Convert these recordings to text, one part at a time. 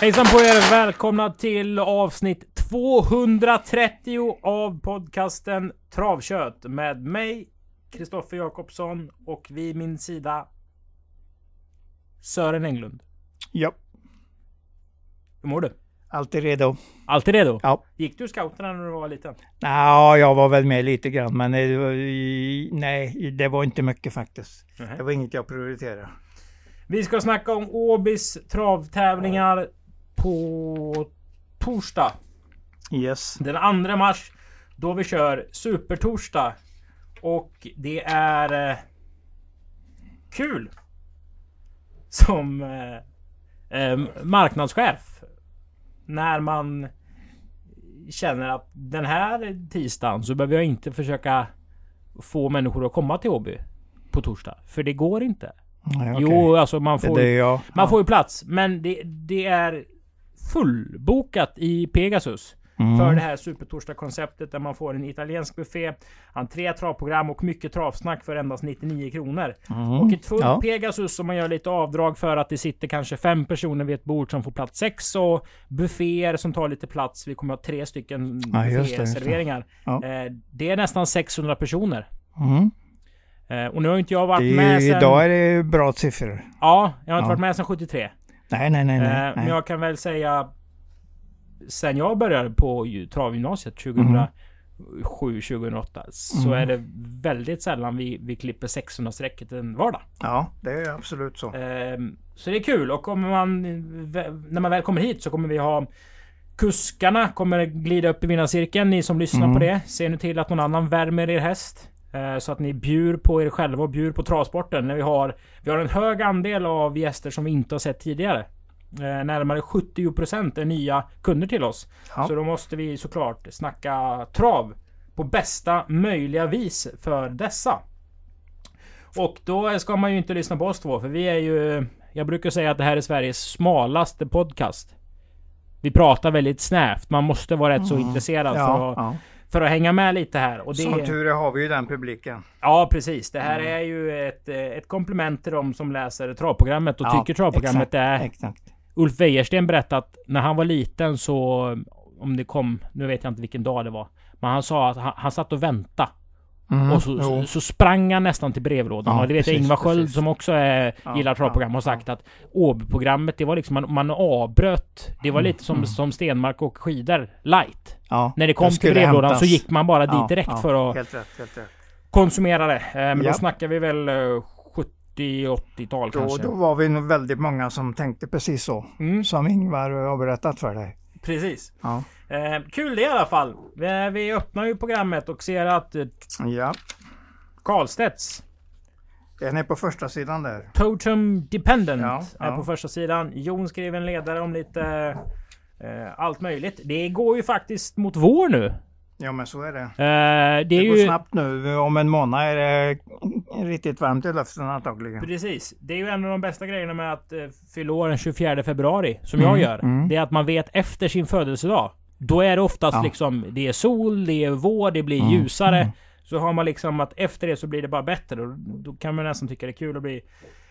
Hejsan på er! Välkomna till avsnitt 230 av podcasten Travkött med mig, Kristoffer Jakobsson och vid min sida Sören Englund. Ja, Hur mår du? alltid redo. Alltid redo? Ja. Gick du scouterna när du var liten? Ja, jag var väl med lite grann, men det var, nej, det var inte mycket faktiskt. Det var inget jag prioriterade. Vi ska snacka om Åbys travtävlingar på torsdag Yes. den 2 mars. Då vi kör Supertorsdag. Och det är eh, kul. Som eh, eh, marknadschef. När man känner att den här tisdagen så behöver jag inte försöka få människor att komma till Åby på torsdag. För det går inte. Nej, okej. Jo, alltså man det, får, det jag. man ja. får ju plats. Men det, det är fullbokat i Pegasus. Mm. För det här supertorsdag-konceptet där man får en italiensk buffé, entré, travprogram och mycket travsnack för endast 99 kronor. Mm. Och ett fullt Ja. Pegasus som man gör lite avdrag för att det sitter kanske fem personer vid ett bord som får plats sex och bufféer som tar lite plats. Vi kommer ha tre stycken Ja, bufféserveringar. Ja. Eh, Det är nästan 600 personer. Mm. Eh, Och nu har inte jag varit är, med sen... idag är det bra siffror. Ja, jag har inte varit med sen 73. Nej, nej, nej. nej, Eh. Men jag kan väl säga Sen jag började på travgymnasiet 2007, 2008 Så Mm. är det väldigt sällan vi, vi klipper 600-strecket en vardag. Ja, det är absolut så. Ehm, så det är kul och kommer man, när man väl kommer hit så kommer vi ha Kuskarna kommer glida upp i vinnarcirkeln. Ni som lyssnar Mm. på det. Se nu till att någon annan värmer er häst. Eh, Så att ni bjur på er själva och bjur på travsporten. När vi har, vi har en hög andel av gäster som vi inte har sett tidigare. Eh, Närmare 70% är nya kunder till oss. Ja. Så då måste vi såklart snacka trav på bästa möjliga vis för dessa. Och då ska man ju inte lyssna på oss två för vi är ju... Jag brukar säga att det här är Sveriges smalaste podcast. Vi pratar väldigt snävt. Man måste vara rätt så intresserad för, Ja, att, ja. För att hänga med lite här. Och det, Som tur är har vi ju den publiken. Ja precis. Det här är ju ett, eh, ett komplement till de som läser travprogrammet och Ja, tycker travprogrammet exakt, är... Exakt. Ulf Wejersten berättade att när han var liten så... Om det kom... Nu vet jag inte vilken dag det var. Men han sa att han, han satt och väntade. Mm, Och så, så, så sprang han nästan till brevlådan. Ja, och det vet jag precis, Ingvar Sköld precis. som också är, Ja, gillar travprogram har ja, sagt att Åby-programmet det var liksom man, man avbröt. Det var lite som, som Stenmark och skidor light. Ja, När det kom jag till brevlådan hämtas. så gick man bara dit Ja, direkt ja, för att Helt rätt, helt rätt. konsumera det. Eh, men Ja. då snackar vi väl eh, 70-80-tal Då, kanske. då var vi nog väldigt många som tänkte precis så. Mm, Som Ingvar har berättat för dig. Precis. Ja. Eh, kul det i alla fall. Vi, vi öppnar ju programmet och ser att eh, ja. Karlstedts Den är på första sidan där. Totem Dependent Ja, är ja. på första sidan. Jon skriver en ledare om lite eh, allt möjligt. Det går ju faktiskt mot vår nu. Ja men så är det. Eh, det är Det ju... går snabbt nu. Om en månad är det riktigt varmt i luften antagligen. Precis. Det är ju en av de bästa grejerna med att eh, fylla år den 24 februari, som jag Mm, gör. mm. Det är att man vet efter sin födelsedag. Då är det oftast Ja. liksom, det är sol, det är vår, det blir Mm, ljusare. mm. Så har man liksom att efter det så blir det bara bättre. Och då kan man nästan tycka det är kul att bli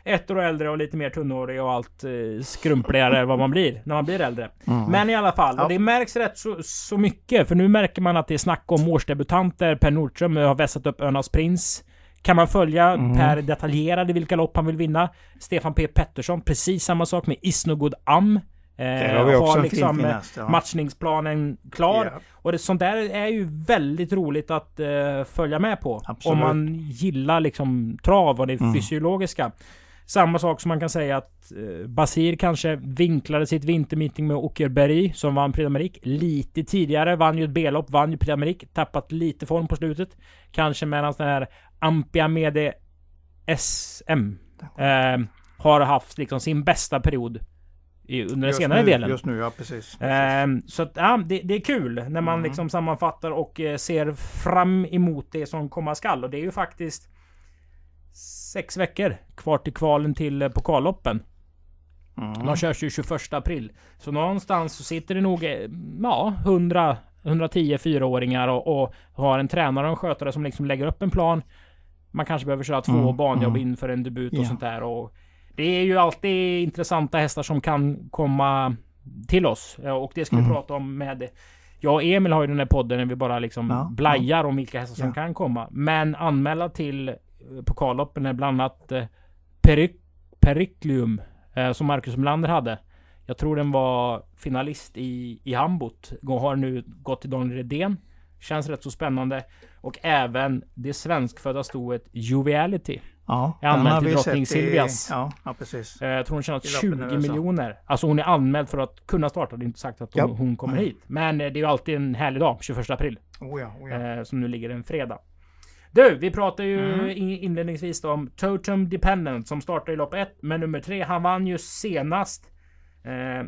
ett år äldre och lite mer tunnhårig och allt eh, skrumpligare vad man blir när man blir äldre. Mm. Men i alla fall, Ja. och det märks rätt så, så mycket. För nu märker man att det är snack om årsdebutanter. Per Nordström har vässat upp Önas Prins. Kan man följa Mm. Per detaljerad i vilka lopp han vill vinna. Stefan P Pettersson, precis samma sak med Isnogod Am. Eh, har vi också en liksom fin eh, finast, ja. matchningsplanen klar. Ja. Och det, sånt där är ju väldigt roligt att eh, följa med på. Absolut. Om man gillar liksom trav och det Mm. fysiologiska. Samma sak som man kan säga att eh, Basir kanske vinklade sitt vintermeeting med Åkerberg som vann Prix d'Amérique lite tidigare. Vann ju ett B-lopp, vann ju Prix d'Amérique. Tappat lite form på slutet. Kanske medan den här Ampia Mede SM eh, har haft liksom sin bästa period i, under den Just senare nu, delen. Just nu, ja precis. Ehm, så att, ja, det, det är kul när man Mm. liksom sammanfattar och eh, ser fram emot det som komma skall. Och det är ju faktiskt sex veckor kvar till kvalen till eh, pokalloppen. Mm. De körs ju 21 april. Så någonstans så sitter det nog eh, ja, 100 110 fyraåringar och, och har en tränare och en skötare som liksom lägger upp en plan. Man kanske behöver köra två Mm, banjobb mm. inför en debut och Ja. sånt där. Och det är ju alltid intressanta hästar som kan komma till oss. Och det ska vi Mm. prata om med... Jag och Emil har ju den här podden när vi bara liksom Ja, blajar om vilka hästar som Ja. kan komma. Men anmäla till pokalloppen är bland annat eh, Perik Periklium eh, som Marcus Melander hade. Jag tror den var finalist i, i Hambot. Har nu gått till Daniel Redén. Känns rätt så spännande. Och även det svenskfödda stoet Joviality. Ja, Jag anmäld till drottning Silvias. Ja, ja, precis. Eh, Jag tror hon tjänat I 20 loppen i USA. miljoner. Alltså hon är anmäld för att kunna starta. Det är inte sagt att hon, Ja. hon kommer Mm. hit. Men det är ju alltid en härlig dag, 21 april. Oh ja, oh ja. Som nu ligger en fredag. Du, vi pratade ju Mm. inledningsvis om Totem Dependent som startade i lopp 1 med nummer 3. Han vann ju senast. Eh,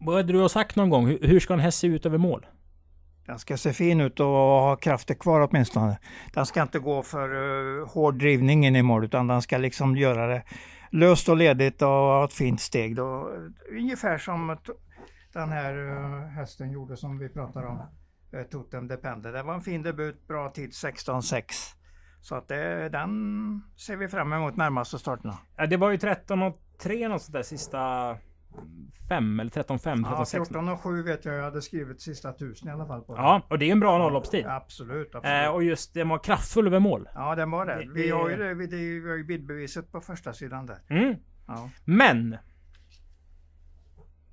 vad är det du sagt någon gång? Hur, hur ska en häst se ut över mål? Den ska se fin ut och ha krafter kvar åtminstone. Den ska inte gå för uh, hård drivning in i mål utan den ska liksom göra det löst och ledigt och ha ett fint steg. Då, ungefär som den här uh, hästen gjorde som vi pratade om. Uh, Totem Depender. Det var en fin debut, bra tid 16-6. Så att det, den ser vi fram emot närmaste starterna. Ja, det var ju 13 och 3 något sånt där sista 5 eller 13 5 13 Ja, 6. 14 och 7 vet jag, jag hade skrivit sista tusen i alla fall på den. Ja, och det är en bra nollloppstid. Absolut, absolut. Eh, och just det var kraftfull över mål. Ja, den var det. Det- Vi har ju, det, vi, det, vi har ju bildbeviset på första sidan där. Mm. Ja, Men.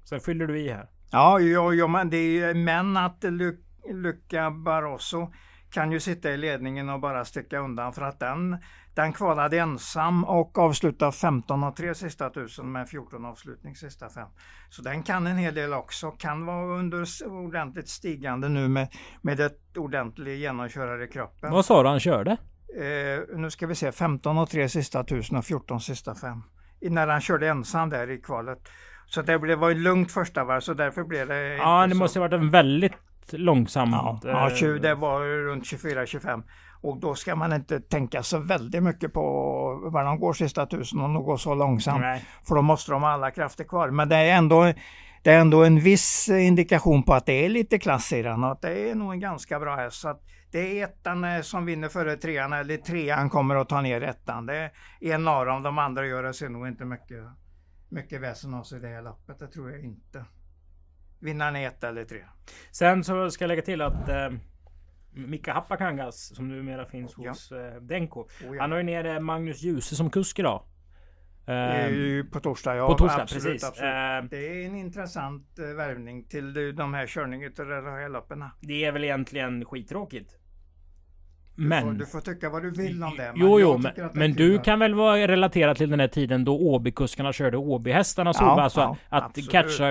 Sen fyller du i här. ja, ja, ja men det är ju, men att Lu, Luca Barroso kan ju sitta i ledningen och bara sticka undan för att den, den kvalade ensam och avslutade 15 och 3 sista tusen med 14 avslutning sista fem. Så den kan en hel del också, kan vara under ordentligt stigande nu med, med ett ordentligt genomkörare i kroppen. Vad sa du han körde? Eh, nu ska vi se, 15 och 3 sista tusen och 14 sista fem. När han körde ensam där i kvalet. Så det blev, var ett lugnt första varv så därför blev det Ja, det måste ha varit en väldigt långsam... Ja, eh, ja, 20, det var runt 24-25. Och då ska man inte tänka så väldigt mycket på var de går sista tusen om de går så långsamt. Nej. För då måste de ha alla krafter kvar. Men det är ändå det är ändå en viss indikation på att det är lite klass i den och att det är nog en ganska bra häst. Så det är ettan eh, som vinner före trean eller trean kommer att ta ner ettan. Det är en av dem, de andra gör det sig nog inte mycket, mycket väsen av sig i det här loppet. Det tror jag inte. Vinnaren är ett eller tre. Sen så ska jag lägga till att eh, Mika Happakangas som numera finns Ja. hos eh, Denko. Oh ja. Han har ju nere Magnus Djuse som kusk idag. Eh, på torsdag, ja. på torsdag, absolut, precis. Absolut. Eh, Det är en intressant eh, värvning till de- de här körningarna av de här loppen. det är väl egentligen skittråkigt. Du, får, Men... du får tycka vad du vill om det. men Jo, jo, men, men du kan väl vara relaterad till den här tiden då Åbykuskarna körde Åbyhästarna så Ja, alltså ja, att absolut. catcha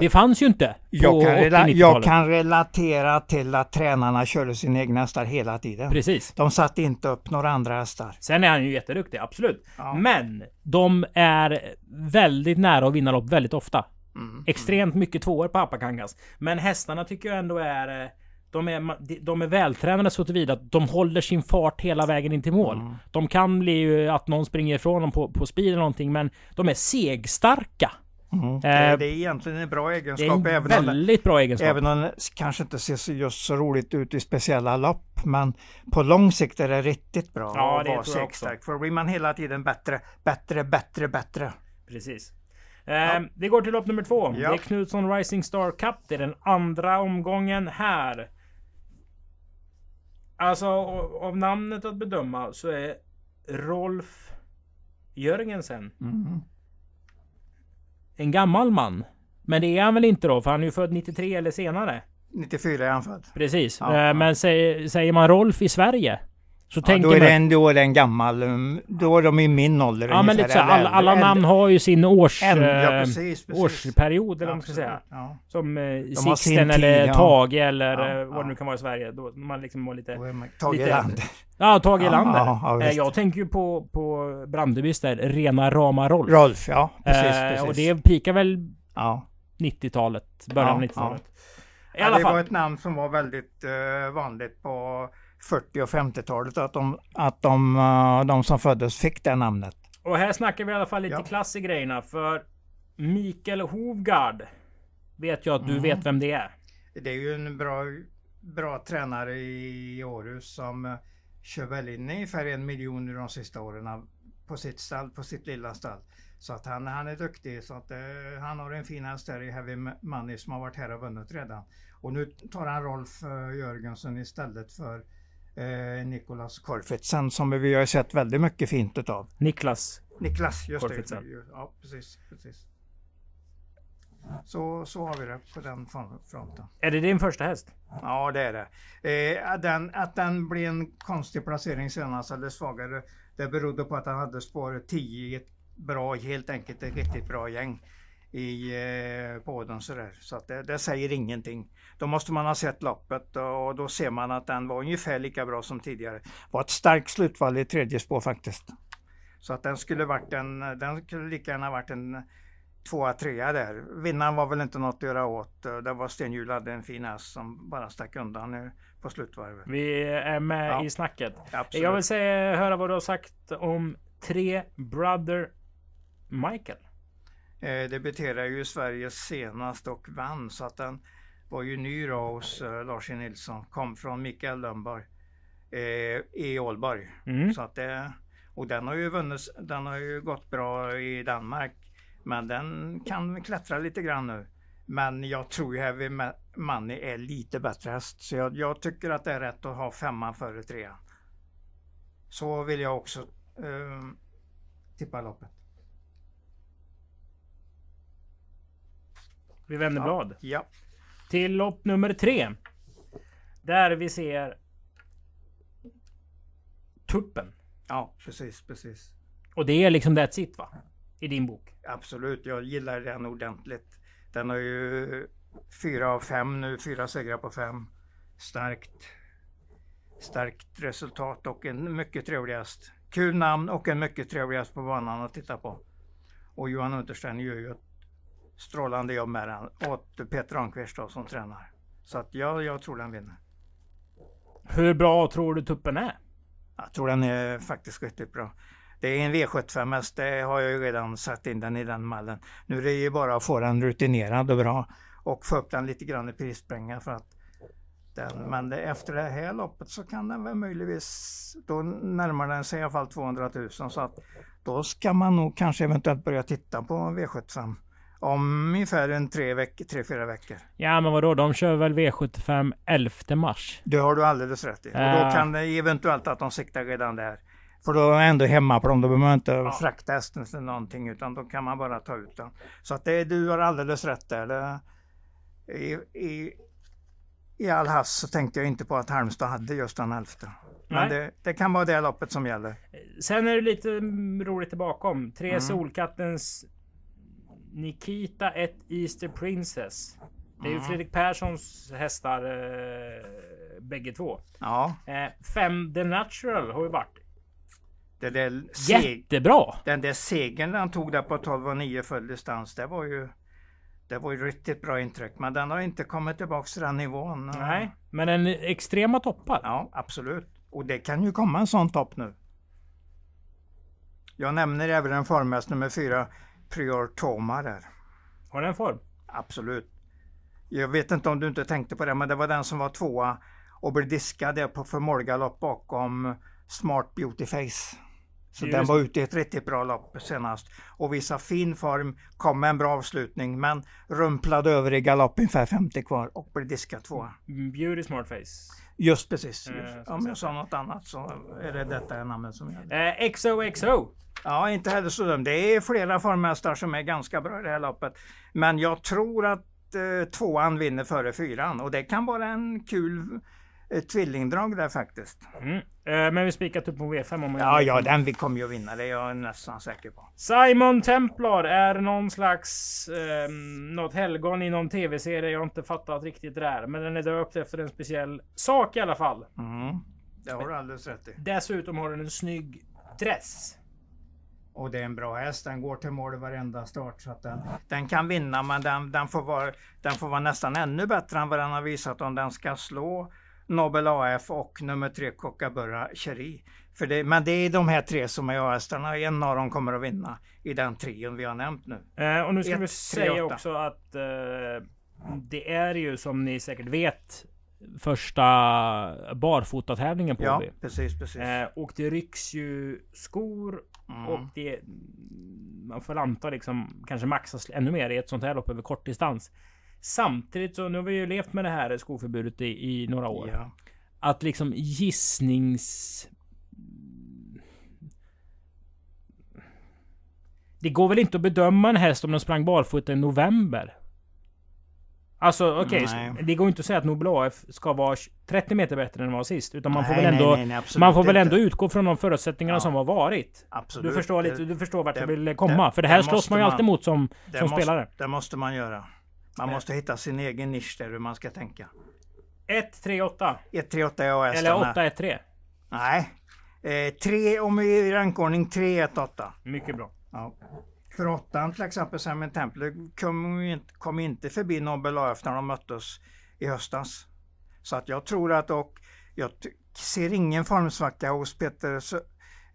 Det fanns ju inte jag kan, rela, 80-90-talet. jag kan relatera till att tränarna körde sina egna hästar hela tiden. Precis. De satte inte upp några andra hästar. Sen är han ju jätteduktig, absolut. Ja. Men de är väldigt nära att vinna lopp väldigt ofta. Mm. Extremt mycket tvåor på Appakangas. Men hästarna tycker jag ändå är... De är, de är vältränade så tillvida att de håller sin fart hela vägen in till mål. Mm. De kan bli ju att någon springer ifrån dem på, på speed eller någonting men de är segstarka. Mm. Det, Eh, det är egentligen en bra Det är egenskap. en även, om, väldigt bra egenskap. även om det kanske inte ser just så roligt ut i speciella lopp. Men på lång sikt är det riktigt bra Ja, att det vara segstark. För då blir man hela tiden bättre, bättre, bättre, bättre. Precis. Eh, Vi går till lopp nummer två. Ja. Det är Knutsson Rising Star Cup. Det är den andra omgången här. Alltså av namnet att bedöma så är Rolf Jörgensen Mm. en gammal man. Men det är han väl inte då? För han är ju född 93 eller senare. 94 är han född. Precis. Ja, Eh, ja. Men säger, säger man Rolf i Sverige så Ja, tänker då, är man... det en, då är det en gammal, um, då är de i min ålder Ja men lite så, eller alla, alla äldre. namn har ju sin års, ja, eh, precis, precis. årsperiod eller vad man ska säga. Ja. Som eh, Sixten eller tid. Tage eller eh, vad det nu kan vara i Sverige. Då man liksom var lite... Tage Lite- Erlander. Ja, Tage ja, eh, jag tänker ju på, på Brandebys där, rena rama Rolf. Rolf, ja. Precis, Eh, precis. Och det pikar väl ja. 90-talet, början av Ja, 90-talet. I alla det fall. var ett namn som var väldigt eh, vanligt på 40 och 50-talet. Att, de, att de, eh, de som föddes fick det namnet. Och här snackar vi i alla fall lite Ja. klass i grejerna. För Mikael Hovgard vet jag att du Mm. vet vem det är. Det är ju en bra, bra tränare i Århus som eh, kör väl in ungefär en miljon de sista åren på sitt stall, på sitt lilla stall. Så att han, han är duktig. Så att, eh, han har en fin häst där i Heavy Money som har varit här och vunnit redan. Och nu tar han Rolf eh, Jörgensen istället för eh, Nikolas Korfitsen som vi har sett väldigt mycket fint utav. Niklas. Niklas, just Korfitsen. det. Ja, precis. precis. Så, så har vi det på den fronten. Är det din första häst? Ja, det är det. Eh, att, den, att den blev en konstig placering senast, eller svagare, det berodde på att han hade spår 10 i ett bra, helt enkelt ett riktigt bra gäng i eh, båden sådär. Så att det, det, säger ingenting. Då måste man ha sett loppet och då ser man att den var ungefär lika bra som tidigare. Det var ett starkt slutval i tredje spår faktiskt. Så att den skulle varit en, den skulle lika gärna varit en tvåa, trea där. Vinnaren var väl inte något att göra åt. Det var Stenhjul hade en fin häst som bara stack undan nu på slutvarvet. Vi är med Ja. i snacket. Absolut. Jag vill säga, höra vad du har sagt om tre Brother Michael. Eh, debuterade ju i Sverige senast och vann så att den var ju ny då hos eh, Lars E. Nilsson. Kom från Mikael Lundborg eh, i Ålborg. Mm. Så att det, och den har ju vunnit, den har ju gått bra i Danmark. Men den kan klättra lite grann nu. Men jag tror ju Heavy Money är lite bättre häst. Så jag, jag tycker att det är rätt att ha femman före trean. Så vill jag också eh, tippa loppet. Vi vänder blad. Ja. Till lopp nummer tre. Där vi ser Tuppen. ja, precis, precis. Och det är liksom that's it va? I din bok. Absolut, jag gillar den ordentligt. Den har ju fyra av fem nu, fyra segrar på fem. Starkt, starkt resultat och en mycket trevlig häst. Kul namn och en mycket trevlig häst på banan att titta på. Och Johan Unterstein gör ju ett strålande jobb med den åt Peter Ramqvist då, som tränar. Så att ja, jag tror den vinner. Hur bra tror du Tuppen är? Jag tror den är faktiskt riktigt bra. Det är en V75 häst, det har jag ju redan satt in den i den mallen. Nu är det ju bara att få den rutinerad och bra och få upp den lite grann i prispengar för att den, men det, efter det här loppet så kan den väl möjligtvis, då närmar den sig i alla fall 200 000 så att då ska man nog kanske eventuellt börja titta på V75 om ungefär en tre, veck, tre fyra veckor. Ja men vadå, de kör väl V75 11 mars? Det har du alldeles rätt i. Och då Äh. kan det eventuellt att de siktar redan där. För då är jag ändå hemmaplan, då behöver man inte Ja. frakta hästen till någonting utan då kan man bara ta ut den. Så att det, du har alldeles rätt där. Det, i, i, I all hast så tänkte jag inte på att Halmstad hade just den elfte. Men det, det kan vara det loppet som gäller. Sen är det lite roligt bakom. Tre Mm. Solkattens Nikita ett Easter Princess. Det är ju Mm. Fredrik Perssons hästar eh, bägge två. Ja, Eh, fem The Natural har ju varit det där jättebra. den där segern han tog där på 12 och 9 full distans, det var ju det var ju riktigt bra intryck. Men den har inte kommit tillbaka till den nivån. Nej, men en extrema toppar. Ja, absolut. Och det kan ju komma en sån topp nu. Jag nämner även en formhäst nummer fyra, Prior Toma där. Har den form? Absolut. Jag vet inte om du inte tänkte på det, men det var den som var tvåa och blev diskad där på för målgalopp bakom Smart Beauty Face. Så Just den var ute i ett riktigt bra lopp senast och visade fin form, kom med en bra avslutning men rumplade över i galopp ungefär 50 kvar och blev diskad tvåa. Beauty Smart Face. Just precis. Eh, Just. så Om jag sa något annat så är det detta namnet som gäller. Eh, XOXO. Ja, inte heller så dumt. Det är flera formhästar som är ganska bra i det här loppet. Men jag tror att eh, tvåan vinner före fyran och det kan vara en kul eh, tvillingdrag där faktiskt. Mm. Eh, men vi spikat upp på V5 om Ja, ja, den vi kommer ju att vinna. Det är jag nästan säker på. Simon Templar är någon slags eh, något helgon i någon tv-serie jag inte fattat riktigt det där. Men den är döpt efter en speciell sak i alla fall. Mm. Det har du alldeles rätt i. Dessutom har den en snygg dress. Och det är en bra häst. Den går till mål varenda start. Så att den, den kan vinna men den, den, får vara, den får vara nästan ännu bättre än vad den har visat om den ska slå Nobel AF och nummer tre Kockaburra Cherie. För det, men det är de här tre som är A-hästarna. En av dem kommer att vinna i den trion vi har nämnt nu. Eh, och nu ska Ett, vi tre, säga åtta. också att eh, det är ju som ni säkert vet första barfotatävlingen på Ja, precis, precis. Eh, och det rycks ju skor Mm. och det... Man får anta liksom kanske maxas ännu mer i ett sånt här lopp över kortdistans. Samtidigt så, nu har vi ju levt med det här skoförbudet i, i några år. Ja. Att liksom gissnings... Det går väl inte att bedöma en häst om den sprang barfota i november? Alltså okej, Nej. det går inte att säga att Nobel AF ska vara 30 meter bättre än den var sist. Utan man får Nej, väl nej, ändå... nej, nej, man får väl ändå inte. utgå från de förutsättningarna Ja. som har varit. Absolut. Du förstår, lite, du förstår vart jag det- vill komma. det- För det här slåss man ju alltid mot som, som måste, spelare. Det måste man göra. Man Eh. måste hitta sin egen nisch där hur man ska tänka. 1, 3, 8. 1, 3, 8 är AS. Eller 8, 1, 3. Nej. Eh, tre, om i rankordning 3, 1, 8. Mycket bra. Ja. För åttan till exempel, Simon Temple kom, kom inte förbi Nobel AF när de möttes i höstas. Så att jag tror att och jag ser ingen formsvacka hos Peter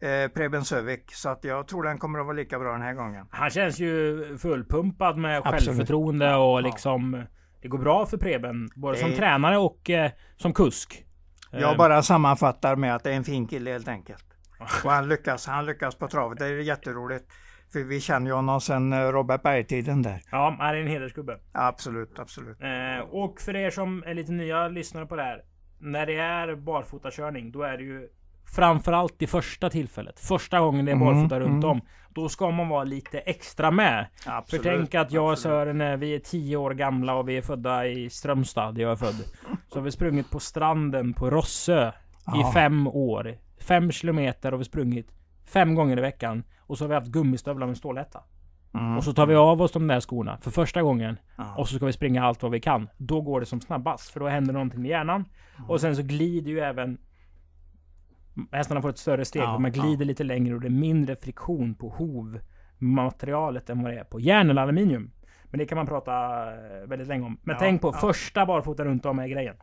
eh, Preben Sövik. Så att jag tror den kommer att vara lika bra den här gången. Han känns ju fullpumpad med Absolut. självförtroende och liksom... Det går bra för Preben. Både som Det- tränare och eh, som kusk. Jag Eh, bara sammanfattar med att det är en fin kille helt enkelt. Och han lyckas, han lyckas på travet. Det är jätteroligt. För vi känner ju honom sedan eh, Robert Berg-tiden där. Ja, han är en hedersgubbe. Ja, absolut, absolut. Eh, och för er som är lite nya lyssnare på det här. När det är barfotakörning, då är det ju framförallt i första tillfället. Första gången det är Mm, barfota runt mm. om. Då ska man vara lite extra med. absolut För tänk att jag och. Sören, är- vi är 10 år gamla och vi är födda i Strömstad, där jag är född. Så har vi sprungit på stranden på Rossö i Ja. fem år. Fem kilometer har vi sprungit fem gånger i veckan. Och så har vi haft gummistövlar med stålhätta. Mm. Och så tar vi av oss de där skorna för första gången. Ja. Och så ska vi springa allt vad vi kan. Då går det som snabbast. För då händer någonting med hjärnan. Mm. Och sen så glider ju även Hästarna får ett större steg. Ja, man glider lite längre och det är mindre friktion på hovmaterialet än vad det är på järn eller aluminium. Men det kan man prata eh, väldigt länge om. Men Ja, tänk på ja. första barfota runt om är grejen.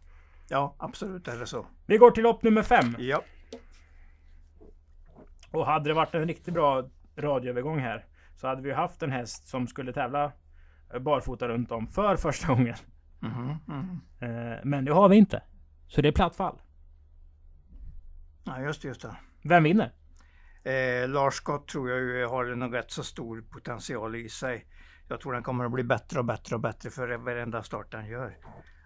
ja, absolut är det så. Vi går till lopp nummer fem. Ja, Och hade det varit en riktigt bra radioövergång här. Så hade vi haft en häst som skulle tävla eh, barfota runt om för första gången. Mhm. Eh, Men det har vi inte. Så det är platt fall. Ja just, just det. Vem vinner? Eh, Lars Scott tror jag ju har en rätt så stor potential i sig. Jag tror den kommer att bli bättre och bättre och bättre för varenda start den gör.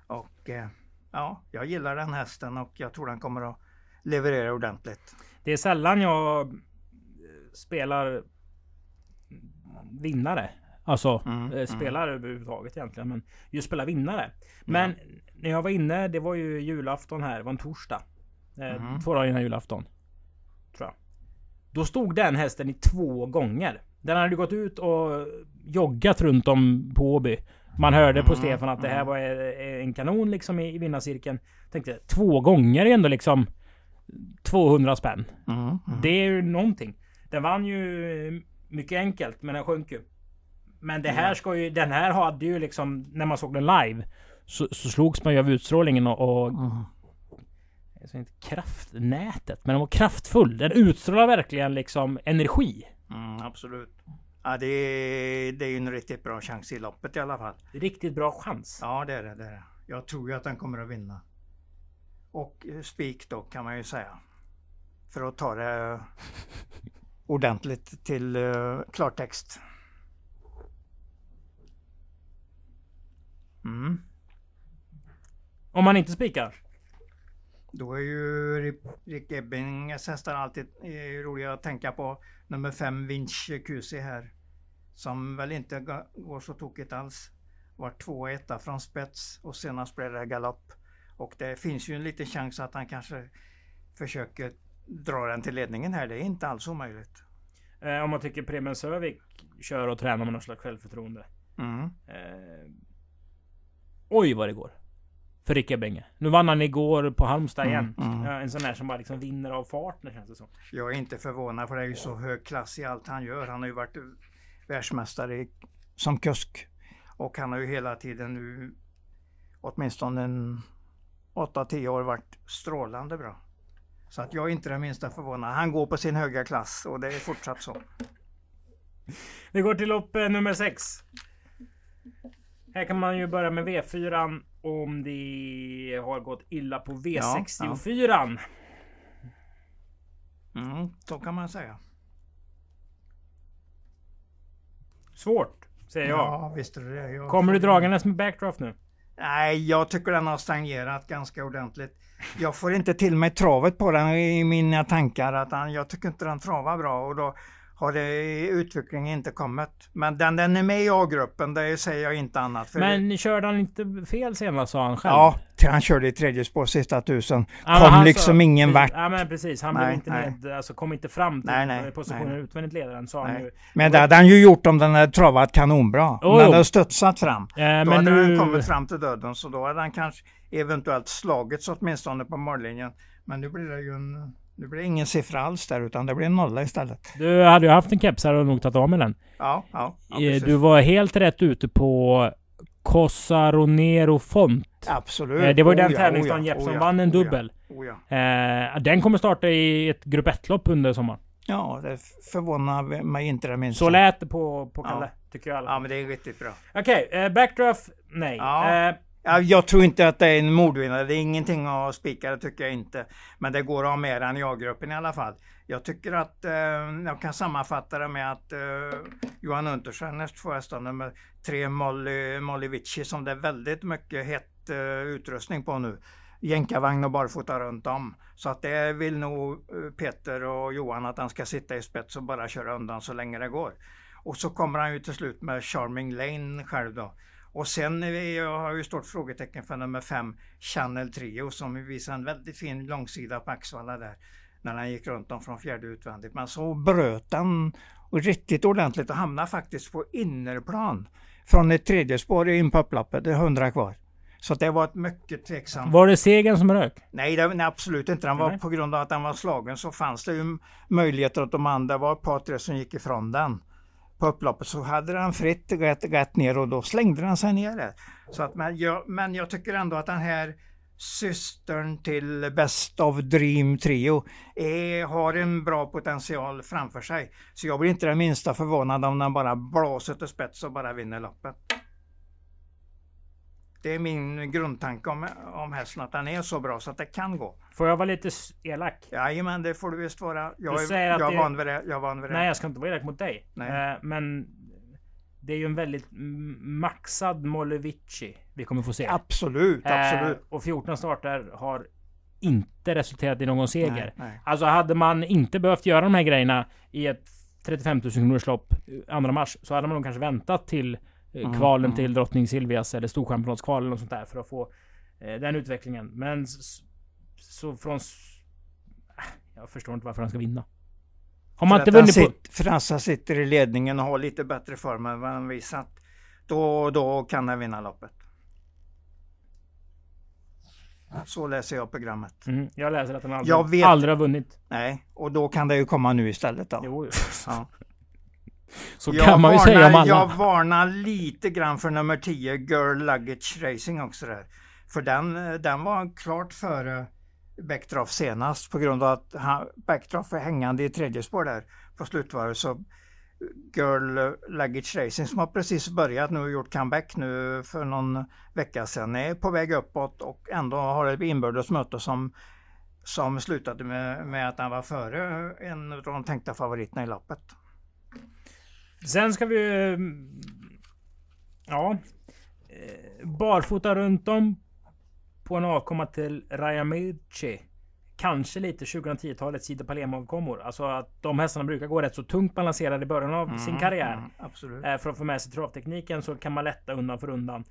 Och eh, ja, jag gillar den hästen och jag tror den kommer att leverera ordentligt. Det är sällan jag eh, spelar vinnare. Alltså Mm, eh, spelar överhuvudtaget egentligen. Men just spela vinnare. Men när jag var inne, det var ju julafton här. Det var en torsdag. Mhm. Två dagar innan julafton. Tror jag. Då stod den hästen i två gånger. Den hade gått ut och joggat runt om på Åby. Man hörde på Mm, Stefan att det här mm. var eh, en kanon liksom i, vinnarcirkeln. Tänkte två gånger är ändå liksom 200 spänn. Mm, mm. Det är ju någonting. Den vann ju mycket enkelt, men den sjönk ju. Men det här ska ju, den här hade ju liksom, när man såg den live, så, så slogs man ju av utstrålningen och, och Mm. Alltså inte kraftnätet, men den var kraftfull. Den utstrålar verkligen liksom energi. Mm, absolut. Ja, det, är, det är ju en riktigt bra chans i loppet i alla fall. Riktigt bra chans. Ja, det är det. det, är det. Jag tror ju att den kommer att vinna. Och eh, spik då kan man ju säga. För att ta det ordentligt till uh, klartext. Mm. Om man inte spikar. Då är ju Ri- Rick Ebbings hästar alltid eh, roliga att tänka på. Nummer fem Vinci QC här. Som väl inte går så tokigt alls. Var två etta från spets och senast blev det galopp. Och det finns ju en liten chans att han kanske försöker dra den till ledningen här. Det är inte alls omöjligt. Eh, om man tycker Preben Sövik kör och tränar med någon slags självförtroende. Mm. Eh, oj vad det går. För Rick Ebbinge. Nu vann han igår på Halmstad Mm, igen. mm. En sån där som bara liksom vinner av farten känns det som. Jag är inte förvånad för det är ju så hög klass i allt han gör. Han har ju varit världsmästare i, som kusk. Och han har ju hela tiden nu åtminstone en 8-10 år varit strålande bra. Så att jag är inte det minsta förvånad. Han går på sin höga klass och det är fortsatt så. Vi går till lopp eh, nummer 6. Här kan man ju börja med V4 om det har gått illa på V64. Mm, så kan man säga. Svårt, säger jag. Ja, visst är det. Jag Kommer du dragandes med backdraft nu? Nej, jag tycker den har stagnerat ganska ordentligt. Jag får inte till mig travet på den i mina tankar. Att han, jag tycker inte den travar bra och då har det utvecklingen inte kommit. Men den, den är med i A-gruppen, det säger jag inte annat. För Men körde han inte fel senast sa han själv? Ja, han körde i tredje spår sista tusen. Ja, Kom han liksom sa- ingen vart. Ja men precis, han Nej, blev inte nej. ned, alltså kom inte fram till Nej, nej, positionen nej. utvändigt ledaren sa han ju. Men det hade han ju gjort om den hade travat kanonbra. Jo, Om den hade studsat fram. Eh, Då men hade nu... den kommit fram till döden så då hade han kanske eventuellt slagits åtminstone på mållinjen. Men nu blir det ju en, nu blir det ingen siffra alls där utan det blir en nolla istället. Du hade ju haft en keps här och nog tagit av med den. Ja, ja, ja Eh, du var helt rätt ute på Cosaronero Font. Absolut. Eh, det var ju den Oh ja, tävlingsdagen oh ja, Jeppsson oh ja, vann en oh dubbel. Oh. Eh, den kommer starta i ett grupp 1-lopp under sommaren. ja, det förvånar mig inte det minsta. Så lät det på, på. Kalle. Tycker jag alla Ja, men det är riktigt bra. Okej, eh, backdraft. Nej. Ja. Ja, jag tror inte att det är en mordvinnare. Det är ingenting att spika, det tycker jag inte. Men det går att ha med den i A-gruppen i alla fall. Jag tycker att eh, jag kan sammanfatta det med att eh, Johan Untersen näst två hästar, nummer tre Molly, Molly Vici som det är väldigt mycket hett eh, utrustning på nu. Jänkarvagn och barfota runt om. Så att det vill nog eh, Peter och Johan att han ska sitta i spets och bara köra undan så länge det går. Och så kommer han ju till slut med Charming Lane själv då. Och sen jag har ju stort frågetecken för nummer fem Channel Trio som visar en väldigt fin långsida på Axvalla där. När han gick runt dem från fjärde utvändigt. Men så bröt han och riktigt ordentligt och hamnade faktiskt på innerplan. Från ett tredje spår in på upploppet, det är 100 kvar. Så det var ett mycket tveksamt. var det segern som rök? Nej, det, nej absolut inte. Den var, Nej. på grund av att den var slagen så fanns det ju möjligheter att de andra var ett par tre som gick ifrån den. På upploppet så hade den fritt rätt, rätt ner och då slängde den sig ner där. Så att, men, jag, men jag tycker ändå att den här systern till Best of Dream Trio är, har en bra potential framför sig. Så jag blir inte det minsta förvånad om den bara blåser till spets och bara vinner loppet. Det är min grundtanke om, om hästen, att den är så bra så att det kan gå. Får jag vara lite elak? Jajamän, det får du visst vara. Jag Du är, säger att jag är van vid det. Jag är van vid det. Nej, jag ska inte vara elak mot dig. Nej. Eh, men det är ju en väldigt maxad Molevici vi kommer få se. Absolut, absolut. Eh, och 14 starter har inte resulterat i någon seger. Nej, nej. Alltså hade man inte behövt göra de här grejerna i ett 35 000 kronors lopp eh, andra mars så hade man nog kanske väntat till eh, Mm, kvalen mm. till Drottning Silvias eller Storchampionatskvalen och sånt där för att få eh, den utvecklingen. Men s- så från... äh, Jag förstår inte varför han ska vinna. Har man För inte vunnit på... sitter, Frassa sitter i ledningen och har lite bättre form än vad han visat. Då, då kan han vinna loppet. Så läser jag programmet. Mm, jag läser att han aldrig, vet- aldrig har vunnit. Nej, och då kan det ju komma nu istället då. Jo, Ja. så Jag kan man ju varnar- säga om alla. Jag varnar lite grann för nummer 10, Girl Luggage Racing också där. För den, den var klart före Backdraft senast på grund av att han- är hängande i tredje spår där på slutvarvet. Så Girl Luggage Racing som har precis börjat nu och gjort comeback nu för någon vecka sedan är på väg uppåt och ändå har ett inbördes möte som som slutade med, med att han var före en av de tänkta favoriterna i loppet. Sen ska vi... eh, Ja. eh, Barfota runt om på en avkomma till Rajamirci. Kanske lite 2010-talets Gide Palem-avkommor. Alltså att de hästarna brukar gå rätt så tungt balanserade i början av sin karriär. Mm, absolut. Eh, För att få med sig travtekniken så kan man lätta undan för undan.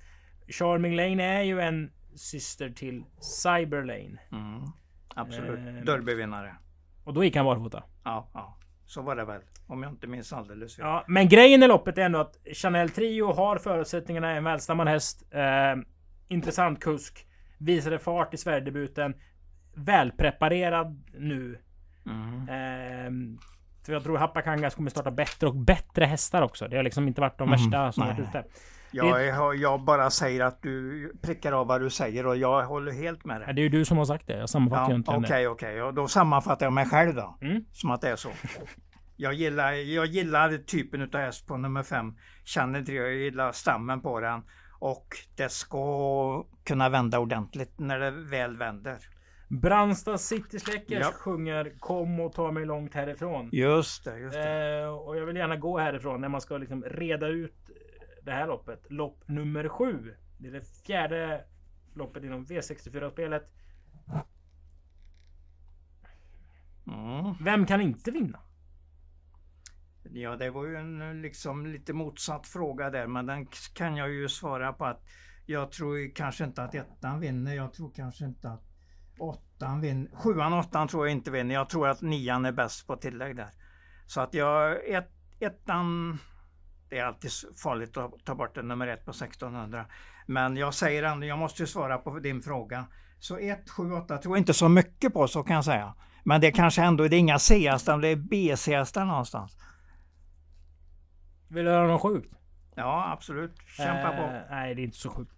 Charming Lane är ju en syster till Cyber Lane. Mm, absolut. Eh, Derbyvinnare. Och då gick han barfota. Ja, ja, så var det väl. Om jag inte minns alldeles fel. Ja, men grejen i loppet är ändå att Chanel Trio har förutsättningarna. En välstammad häst. Eh, intressant kusk. Visade fart i Sverigedebuten. Välpreparerad nu. Mm. Eh, för jag tror Hapakangas kommer starta bättre och bättre hästar också. Det har liksom inte varit de Mm, värsta som nej, varit ute. Jag, jag bara säger att du prickar av vad du säger och jag håller helt med dig. det är ju du som har sagt det. Jag sammanfattar Ja, inte Okej, det. okej. Och Då sammanfattar jag mig själv då. Mm. Som att det är så. Jag gillar, jag gillar typen utav häst på nummer fem. Channel 3. Jag gillar stammen på den. Och det ska kunna vända ordentligt när det väl vänder. Brandsta City Släckers Ja. sjunger Kom och ta mig långt härifrån. Just det, just det. Eh, och jag vill gärna gå härifrån när man ska liksom reda ut det här loppet. Lopp nummer sju. Det är det fjärde loppet inom V64-spelet. Mm. Vem kan inte vinna? Ja, det var ju en liksom lite motsatt fråga där, men den kan jag ju svara på att jag tror kanske inte att ettan vinner. Jag tror kanske inte att åttan vinner. Sjuan åttan tror jag inte vinner. Jag tror att nian är bäst på tillägg där. Så att jag, ett, ettan, det är alltid farligt att ta bort en nummer ett på 1600. Men jag säger ändå, jag måste ju svara på din fråga. Så 1, 7, 8 tror jag inte så mycket på så kan jag säga. Men det är kanske ändå, det är inga C-hästar, det är B-C-hästar någonstans. Vill du höra något sjukt? Ja, absolut. Kämpa på. Eh, nej, det är inte så sjukt.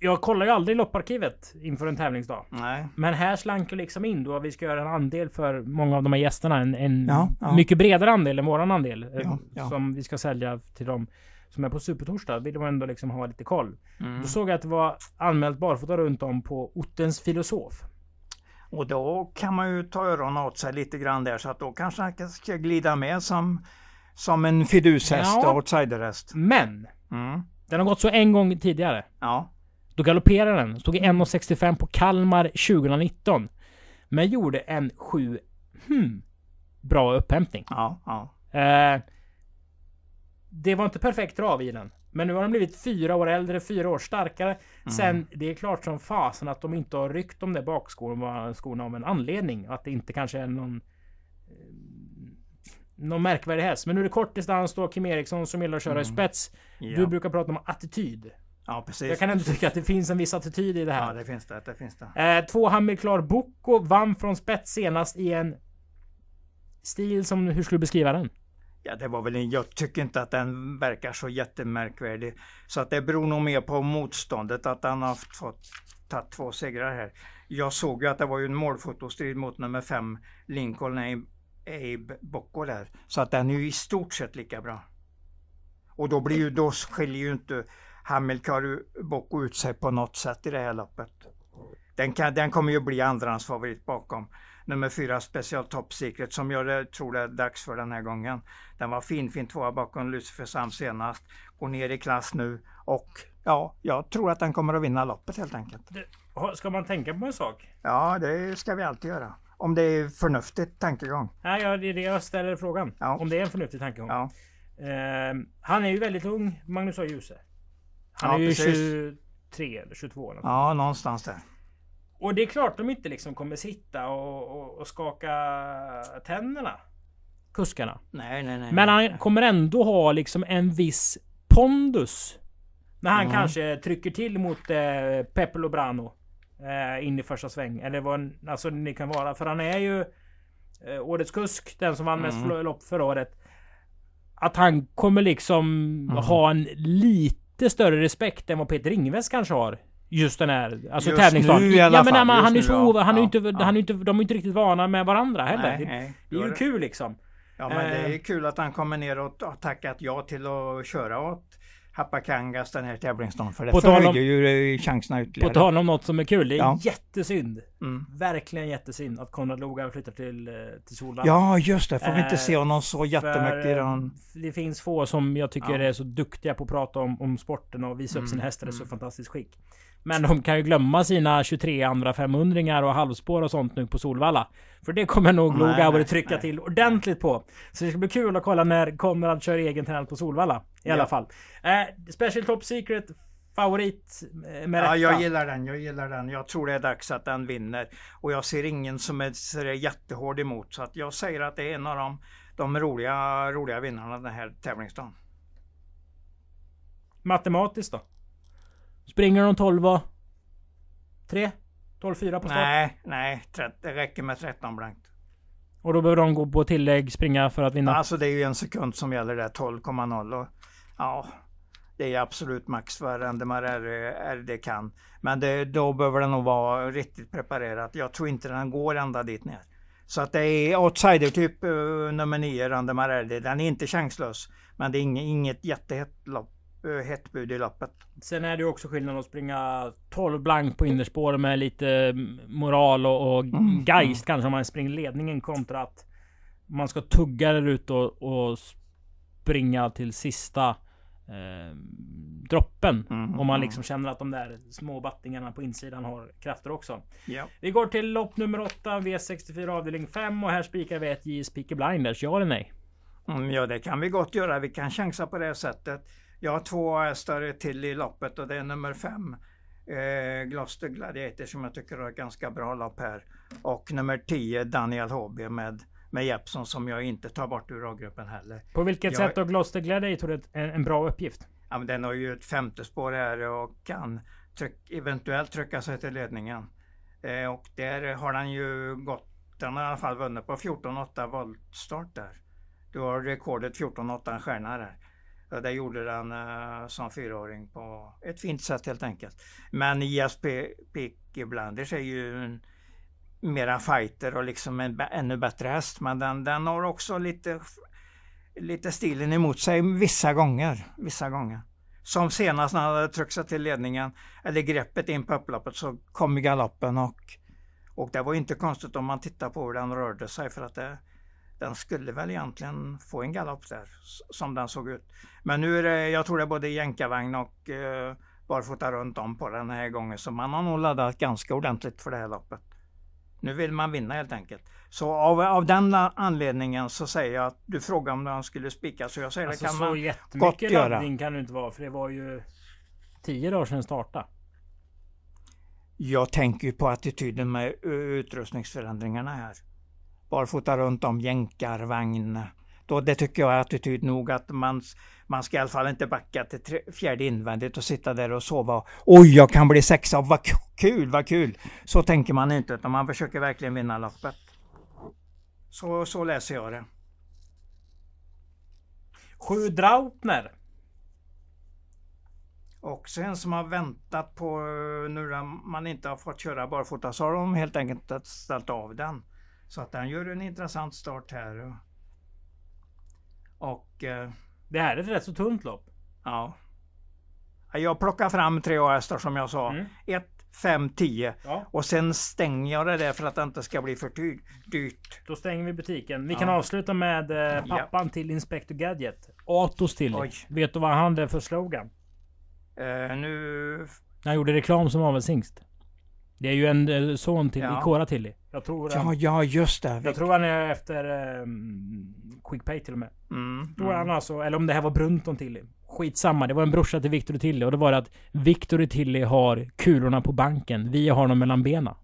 Jag kollar ju aldrig lopparkivet inför en tävlingsdag. Nej. Men här slank liksom in då vi ska göra en andel för många av de här gästerna. En, en Ja, ja. mycket bredare andel än våran andel. eh, Ja. Som vi ska sälja till dem som är på Supertorsdag. Vill man ändå liksom ha lite koll. Mm. Då såg jag att det var anmält barfota runt om på Ottens filosof. Och då kan man ju ta öronen åt sig lite grann där så att då kanske han ska glida med som, som en fidushäst Ja. outsiderhäst. Men! Mm. Den har gått så en gång tidigare. Ja. Då galopperade den. Stod i 1,65 på Kalmar 2019. Men gjorde en 7 hmm, bra upphämtning. Ja, ja. Eh, det var inte perfekt trav i den. Men nu har den blivit fyra år äldre, fyra år starkare. Sen, det är klart som fasen att de inte har ryckt de där bakskorna skorna av en anledning. Att det inte kanske är någon... eh, Någon märkvärdig häst. Men nu är det kort distans då. Kim Eriksson som gillar att köra i spets. Ja, Du brukar prata om attityd. Ja precis. Jag kan ändå tycka att det finns en viss attityd i det här. Ja, det finns det. det, finns det. Eh, två Hamilklar Boko vann från spets senast i en stil som, hur skulle du beskriva den? Ja, det var väl en, jag tycker inte att den verkar så jättemärkvärdig. Så att det beror nog mer på motståndet att han har fått tagit två segrar här. Jag såg ju att det var ju en målfotostrid mot nummer fem Lincoln Abe, Abe Bocco där. Så att den är ju i stort sett lika bra. Och då blir ju, då skiljer ju inte Hamilcar Bocco ut sig på något sätt i det här loppet. Den, kan, den kommer ju bli andrans favorit bakom nummer fyra Special Top Secret som jag tror det är dags för den här gången. Den var fin, fin tvåa bakom Lucifer Sam senast. Går ner i klass nu och ja, jag tror att den kommer att vinna loppet helt enkelt. Det- Ska man tänka på en sak? Ja, det ska vi alltid göra. Om det är förnuftigt tankegång. Nej, ja, det är det jag ställer frågan. Ja. Om det är en förnuftig tankegång. Ja, Eh, han är ju väldigt ung, Magnus A. Djuse. Han Ja, är ju precis. 23 eller 22 eller något. ja någonstans där. Och det är klart de inte liksom kommer sitta och, och, och skaka tänderna. Kuskarna. Nej, nej, nej. Men han kommer ändå ha liksom en viss pondus. När han Mm. kanske trycker till mot eh, Peppe Lobrano. Eh, in i första sväng. Eller vad alltså det kan vara. För han är ju eh, årets kusk. Den som vann mest Mm. mm. lopp förra året. Att han kommer liksom Mm. ha en lite större respekt än vad Peter Ingves kanske har. Just den här alltså Just tävlingsdagen. nu i alla ja, men fall, han, han är ju så, ja. han är Ja, inte, ja. han är inte, de är inte riktigt vana med varandra heller. Nej, det, nej. det är ju kul liksom. Ja, men det är Eh. kul att han kommer ner och har tackat ja till att köra åt Hapakangas den här tävlingsdagen. För det På om- förhöjer ju eh, chanserna På ytterligare. tal om något som är kul. Det är Ja. jättesynd. Mm. Verkligen jättesynd att Konrad Loga flyttar till, eh, till Solvalla. Ja, just det. Får vi inte Eh, se honom så jättemycket i den. eh, Det finns få som jag tycker Ja. är så duktiga på att prata om, om sporten och visa upp Mm, sina hästar i så mm. fantastiskt skick. Men de kan ju glömma sina 23 andra 500 och halvspår och sånt nu på Solvalla. För det kommer nog börja trycka nej. till ordentligt på. Så det ska bli kul att kolla när Konrad kör egen tränad på Solvalla. I Ja. alla fall. Eh, Special Top Secret favorit eh, med Ja, rätta. jag gillar den. Jag gillar den. Jag tror det är dags att den vinner. Och jag ser ingen som är så jättehård emot. Så att jag säger att det är en av de, de roliga, roliga vinnarna den här tävlingsdagen. Matematiskt då? Springer de 12 och 3? 12-4 på start? Nej, nej. Det räcker med 13 blankt. Och då behöver de gå på tillägg, springa för att vinna? Alltså det är ju en sekund som gäller där. 12,0 och ja. Det är absolut max vad Randemar RD kan. Men det, då behöver den nog vara riktigt preparerat. Jag tror inte den går ända dit ner. Så att det är outsider typ uh, nummer 9 Randemar RD. Den är inte chanslös. Men det är inget, inget jättehett lopp hett bud i loppet. Sen är det ju också skillnad att springa 12 blank på innerspår med lite moral och, och Mm, geist kanske om man springer ledningen kontra att man ska tugga där ute och, och springa till sista eh, droppen. Mm, om man mm. liksom känner att de där små battingarna på insidan har krafter också. Ja. Vi går till lopp nummer 8, V64 avdelning 5 och här spikar vi ett J Speaker Blinders. Ja eller nej? Mm, ja, det kan vi gott göra. Vi kan chansa på det sättet. Jag har två hästar till i loppet och det är nummer fem. Eh, Gloucester Gladiator som jag tycker har ett ganska bra lopp här. Och nummer 10 Daniel Hobby med, med Jeppson som jag inte tar bort ur A-gruppen heller. På vilket Jag- sätt har Gloucester Gladiator ett- en, en bra uppgift? Ja, men den har ju ett femte spår här och kan tryck, eventuellt trycka sig till ledningen. Eh, och där har han ju gått, den har i alla fall vunnit på 14,8 voltstart där. Du har rekordet 14,8 en stjärna där. Det gjorde den uh, som fyraåring på ett fint sätt helt enkelt. Men ISP Peak Blanders är ju en, mera fighter och liksom en ännu bättre häst. Men den, den har också lite lite stilen emot sig vissa gånger. Vissa gånger. Som senast när han hade tryckt sig till ledningen, eller greppet in på upploppet, så kom galoppen och, och det var inte konstigt om man tittar på hur den rörde sig för att det, den skulle väl egentligen få en galopp där som den såg ut. Men nu är det, jag tror det är både jänkarvagn och eh, barfota runt om på den här gången så man har nog laddat ganska ordentligt för det här loppet. Nu vill man vinna helt enkelt. Så av, av den anledningen så säger jag att du frågar om han skulle spika så jag säger Alltså det kan så man gott jättemycket göra. laddning kan det inte vara för det var ju 10 dagar sedan starta. Jag tänker ju på attityden med utrustningsförändringarna här. Barfota runt om, jänkar, vagn. Då, det tycker jag är attityd nog att man, man ska i alla fall inte backa till tre, fjärde invändigt och sitta där och sova. Oj, jag kan bli sexa, vad kul, vad kul! Så tänker man inte utan man försöker verkligen vinna loppet. Så, så läser jag det. Sju Drautner. Och sen som har väntat på eh, nu när man inte har fått köra barfota så har de helt enkelt ställt av den. Så att den gör en intressant start här. Och eh, Det här är ett rätt så tunt lopp. ja. Jag plockar fram tre hästar som jag sa. Mm. 1, 5, 10. Ja. Och sen stänger jag det där för att det inte ska bli för dyrt. Då stänger vi butiken. Vi Ja. kan avsluta med eh, pappan till Inspector Gadget. Atos till. Oj. Vet du vad han hade för slogan? Eh, nu... Han gjorde reklam som avelshingst. Det är ju en eh, son till Ja. Ikora Tilly. Jag tror, Ja, ja just det. jag tror han är efter eh, Quickpay till och med. Mm, Då är han mm. alltså, eller om det här var Brunton Tilly. Skitsamma, det var en brorsa till Victor Tilly och det var att Victor Tilly har kulorna på banken. Vi har dem mellan benen.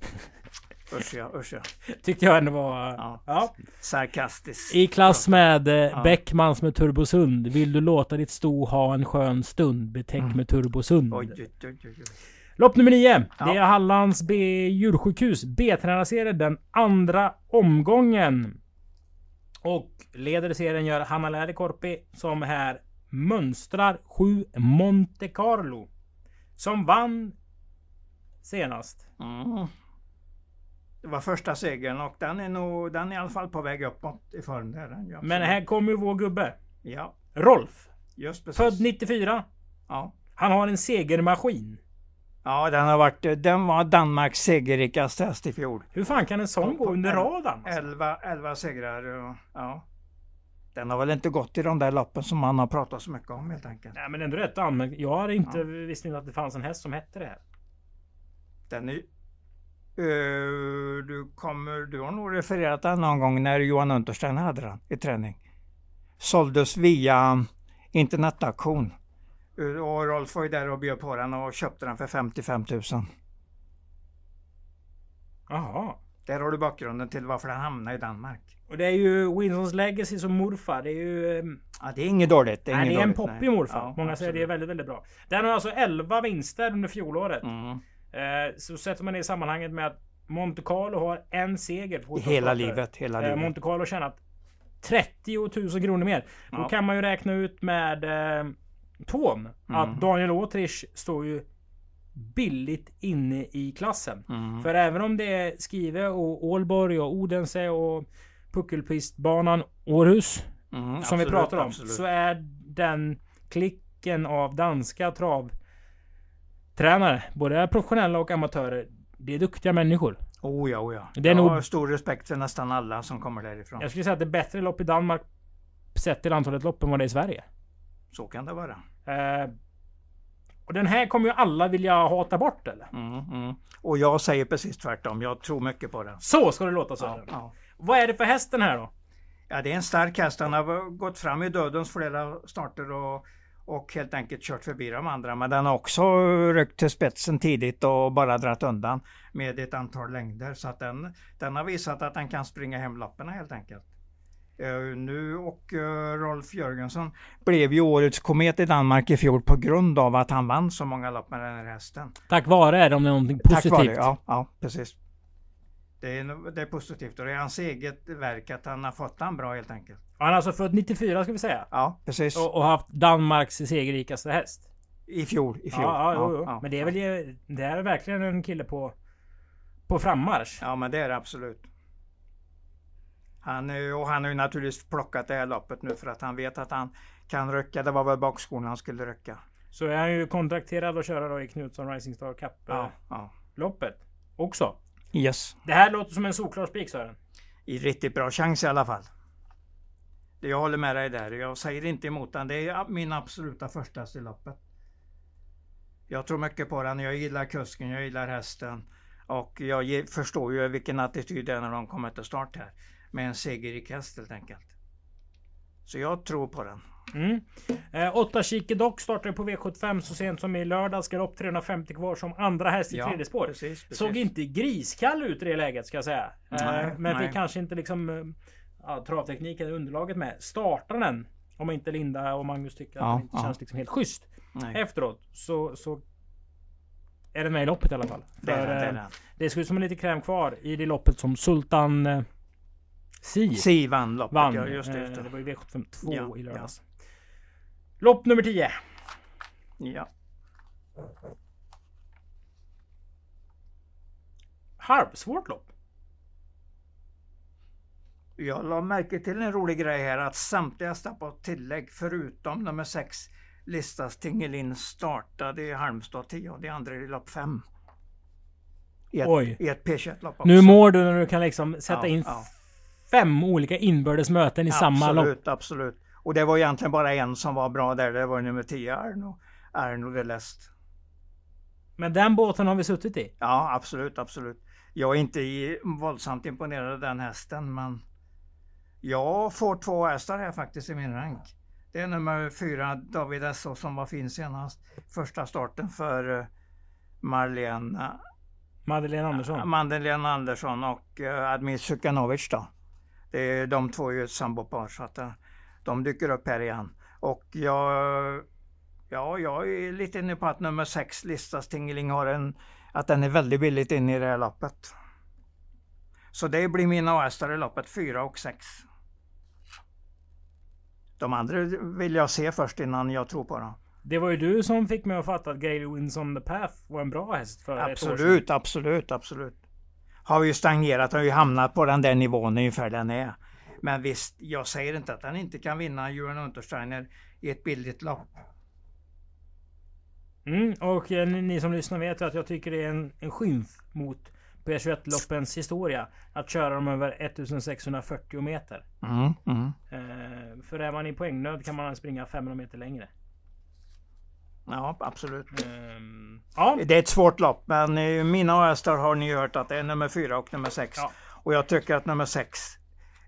Usch ja, usch ja. Tyckte jag ändå var... Ja. ja. Sarkastiskt. I klass med eh, Ja. Beckmans med Turbosund. Vill du låta ditt sto ha en skön stund? Betäck Mm. med Turbosund. Oj, oj, oj, oj. Lopp nummer 9. Ja. Det är Hallands B djursjukhus. B-tränarserie den andra omgången. Och leder serien gör Hanna Lähdekorpi som här mönstrar 7 Monte Carlo. Som vann senast. Mm. Det var första segern och den är nog, den är i alla fall på väg uppåt i form. Där, Men här kommer ju vår gubbe. Ja, Rolf. just precis. Född 94. Ja. Han har en segermaskin. Ja, den har varit, den var Danmarks segerrikaste häst i fjol. Hur fan kan en sån gå under radarn? Alltså? 11, 11 segrar och, ja. Den har väl inte gått i de där loppen som man har pratat så mycket om helt enkelt. Nej men ändå rätt anmärkt. Jag hade inte visst inte att det fanns en häst som hette det här. Den är, Eh, du, kommer, du har nog refererat den någon gång när Johan Unterstein hade den i träning. Såldes via internetaktion. Och Rolf var ju där och bjöd på den och köpte den för 55 000. Jaha. Där har du bakgrunden till varför den hamnade i Danmark. Och det är ju Winsons Legacy som morfar. Det är ju... ehm, Ja, det är inget dåligt. Det är, nej, det är en poppig nej. morfar. Ja, Många säger det är absolut. väldigt, väldigt bra. Den har alltså 11 vinster under fjolåret. Mm. Eh, så sätter man det i sammanhanget med att Monte Carlo har en seger på Hela livet, hela Eh, livet. Monte Carlo har tjänat 30 000 kronor mer. Då Ja. kan man ju räkna ut med eh, Tom Mm. att Daniel Åtrich står ju billigt inne i klassen. Mm. För även om det är Skive och Ålborg och Odense och Puckelpistbanan Århus Mm, som vi absolut, pratar om. absolut. Så är den klick räcken av danska travtränare. Både professionella och amatörer. Det är duktiga människor. Oh ja, oh ja. Det är jag nog- har stor respekt för nästan alla som kommer därifrån. Jag skulle säga att det är bättre lopp i Danmark sett till antalet lopp än vad det är i Sverige. Så kan det vara. Eh, och den här kommer ju alla vilja hata bort eller? Mm, mm. Och jag säger precis tvärtom. Jag tror mycket på den. Så ska det låta så. Ja, ja. Vad är det för hästen här då? ja, det är en stark häst. Han har gått fram i dödens flera starter och, och helt enkelt kört förbi de andra. Men den har också ryckt till spetsen tidigt och bara dragit undan med ett antal längder. Så att den, den har visat att den kan springa hem lapparna helt enkelt. Eh, nu och eh, Rolf Jörgensson blev ju årets komet i Danmark i fjol på grund av att han vann så många lopp med den här hästen. Tack vare är det om det är någonting Tack positivt. vare, ja, ja precis. Det är, det är positivt och det är hans eget verk att han har fått den bra helt enkelt. Han är alltså född 94 ska vi säga. Ja, precis. Och, och haft Danmarks segerrikaste häst. I fjol. I fjol. Ja, ja, jo, jo. ja, Men det är ja. väl det är verkligen en kille på på frammarsch. Ja, men det är det absolut. Han, och han har ju naturligtvis plockat det här loppet nu för att han vet att han kan rycka. Det var väl bakskorna han skulle rycka. Så är han ju kontrakterad att köra då i Knutsson Rising Star Cup eh, Ja, ja. loppet också. Yes. Det här låter som en solklar spik Sören. I riktigt bra chans i alla fall. Det Jag håller med dig där. Jag säger inte emot den. Det är min absoluta första i loppet. Jag tror mycket på den. Jag gillar kusken, jag gillar hästen. Och jag förstår ju vilken attityd det är när de kommer till start här. Med en segerrik häst helt enkelt. Så jag tror på den. Mm. Eh, 8 Chique Dock startade på V75 så sent som i lördags. Galopp 350 kvar som andra häst i Ja, tredje spår. Precis, precis. Såg inte griskall ut i det läget ska jag säga. Eh, Nej, men nej. fick kanske inte liksom eh, ja, travtekniken, underlaget med. Startar den. Om inte Linda och Magnus tycker Ja, att den inte ja. känns liksom helt schysst. Nej, Efteråt så, så är den med i loppet i alla fall. det är För, den, det är eh, den. det ser ut som en lite kräm kvar i det loppet som Sultan Si Si vann loppet. vann. Ja, just det. Eh, Just det det. var ju V752 Ja, i lördags. Lopp nummer 10. Ja. Halvsvårt lopp. Jag la märke till en rolig grej här att samtliga stapp på tillägg förutom nummer 6 listas Tingelin startade i Halmstad 10 och det andra i lopp 5. I ett, Oj. i ett P21-lopp också. Nu mår du när du kan liksom sätta Ja, in ja. Fem olika inbördes möten i samma lopp. Absolut, absolut. Och det var egentligen bara en som var bra där. Det var nummer 10, Arno. Arno de Lest. Men den båten har vi suttit i. Ja, absolut, absolut. Jag är inte i- våldsamt imponerad av den hästen, men jag får två hästar här faktiskt i min rank. Det är nummer fyra, David S.O. som var fin senast. Första starten för eh, Marlene, Madeleine Andersson. Madeleine Andersson och uh, Admir Sukanovic då. Det är, de två är ju ett sambopar så att eh, de dyker upp här igen. Och jag, ja, jag är lite inne på att nummer sex listas Tingeling har en, att den är väldigt billigt inne i det här loppet. Så det blir mina hästar i loppet, fyra och sex. De andra vill jag se först innan jag tror på dem. Det var ju du som fick mig att fatta att Gail Wins on the Path var en bra häst för ett år sedan. Absolut, absolut, absolut. Har ju stagnerat, har ju hamnat på den där nivån ungefär den är. Men visst, jag säger inte att han inte kan vinna Johan Untersteiner i ett billigt lopp. Mm, och eh, ni, ni som lyssnar vet att jag tycker det är en, en skymf mot P21-loppens historia. Att köra dem över 1640 meter. Mm, mm. Eh, för är man i poängnöd kan man springa 500 meter längre. Ja, absolut. Ehm, ja, Det är ett svårt lopp, men mina hästar har ni hört att det är nummer fyra och nummer sex. Ja. Och jag tycker att nummer sex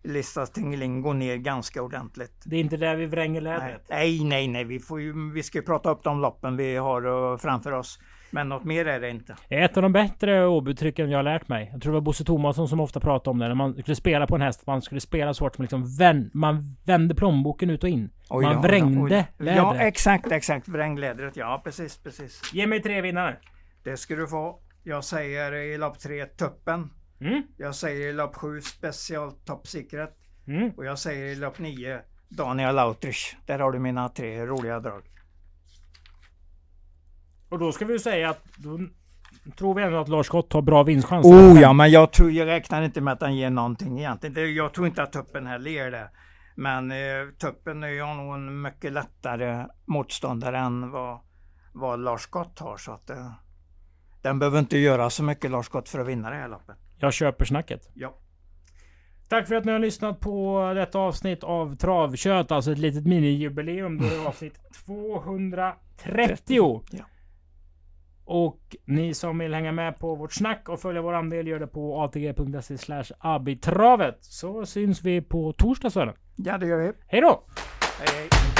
listas Tingeling går ner ganska ordentligt. det är inte där vi vränger lädret. nej, nej, nej. Vi, får ju, vi ska ju prata upp de loppen vi har eh, framför oss. Men något mer är det inte. Det är ett av de bättre Åbytrycken jag har lärt mig. Jag tror det var Bosse Tomasson som ofta pratade om det. När man skulle spela på en häst. Man skulle spela så hårt som liksom vän, man vände plånboken ut och in. Oj man då, vrängde oj lädret. Ja, exakt, exakt. Vränglädret. Ja, precis, precis. Ge mig tre vinnare. Det ska du få. Jag säger i lopp tre Tuppen. Mm, Jag säger i lopp sju Special Top Secret. mm. Och jag säger i lopp nio Daniel Lautrich. Där har du mina tre roliga drag. Och då ska vi ju säga att då tror vi ändå att Lars Scott har bra vinstchanser. Oh ja, men jag, tror, jag räknar inte med att han ger någonting egentligen. Jag tror inte att Tuppen heller ger det. Men eh, Tuppen är ju nog en mycket lättare motståndare än vad, vad Lars Scott har. Så att, eh, den behöver inte göra så mycket Lars Scott för att vinna det här loppet. Jag köper snacket. Ja. Tack för att ni har lyssnat på detta avsnitt av Travkött. Alltså ett litet minijubileum. Då det är avsnitt 230. Ja. Och ni som vill hänga med på vårt snack och följa vår andel gör det på atg.se slash abitravet. Så syns vi på torsdag Sören. Ja, det gör vi. Hej då! Hej, hej.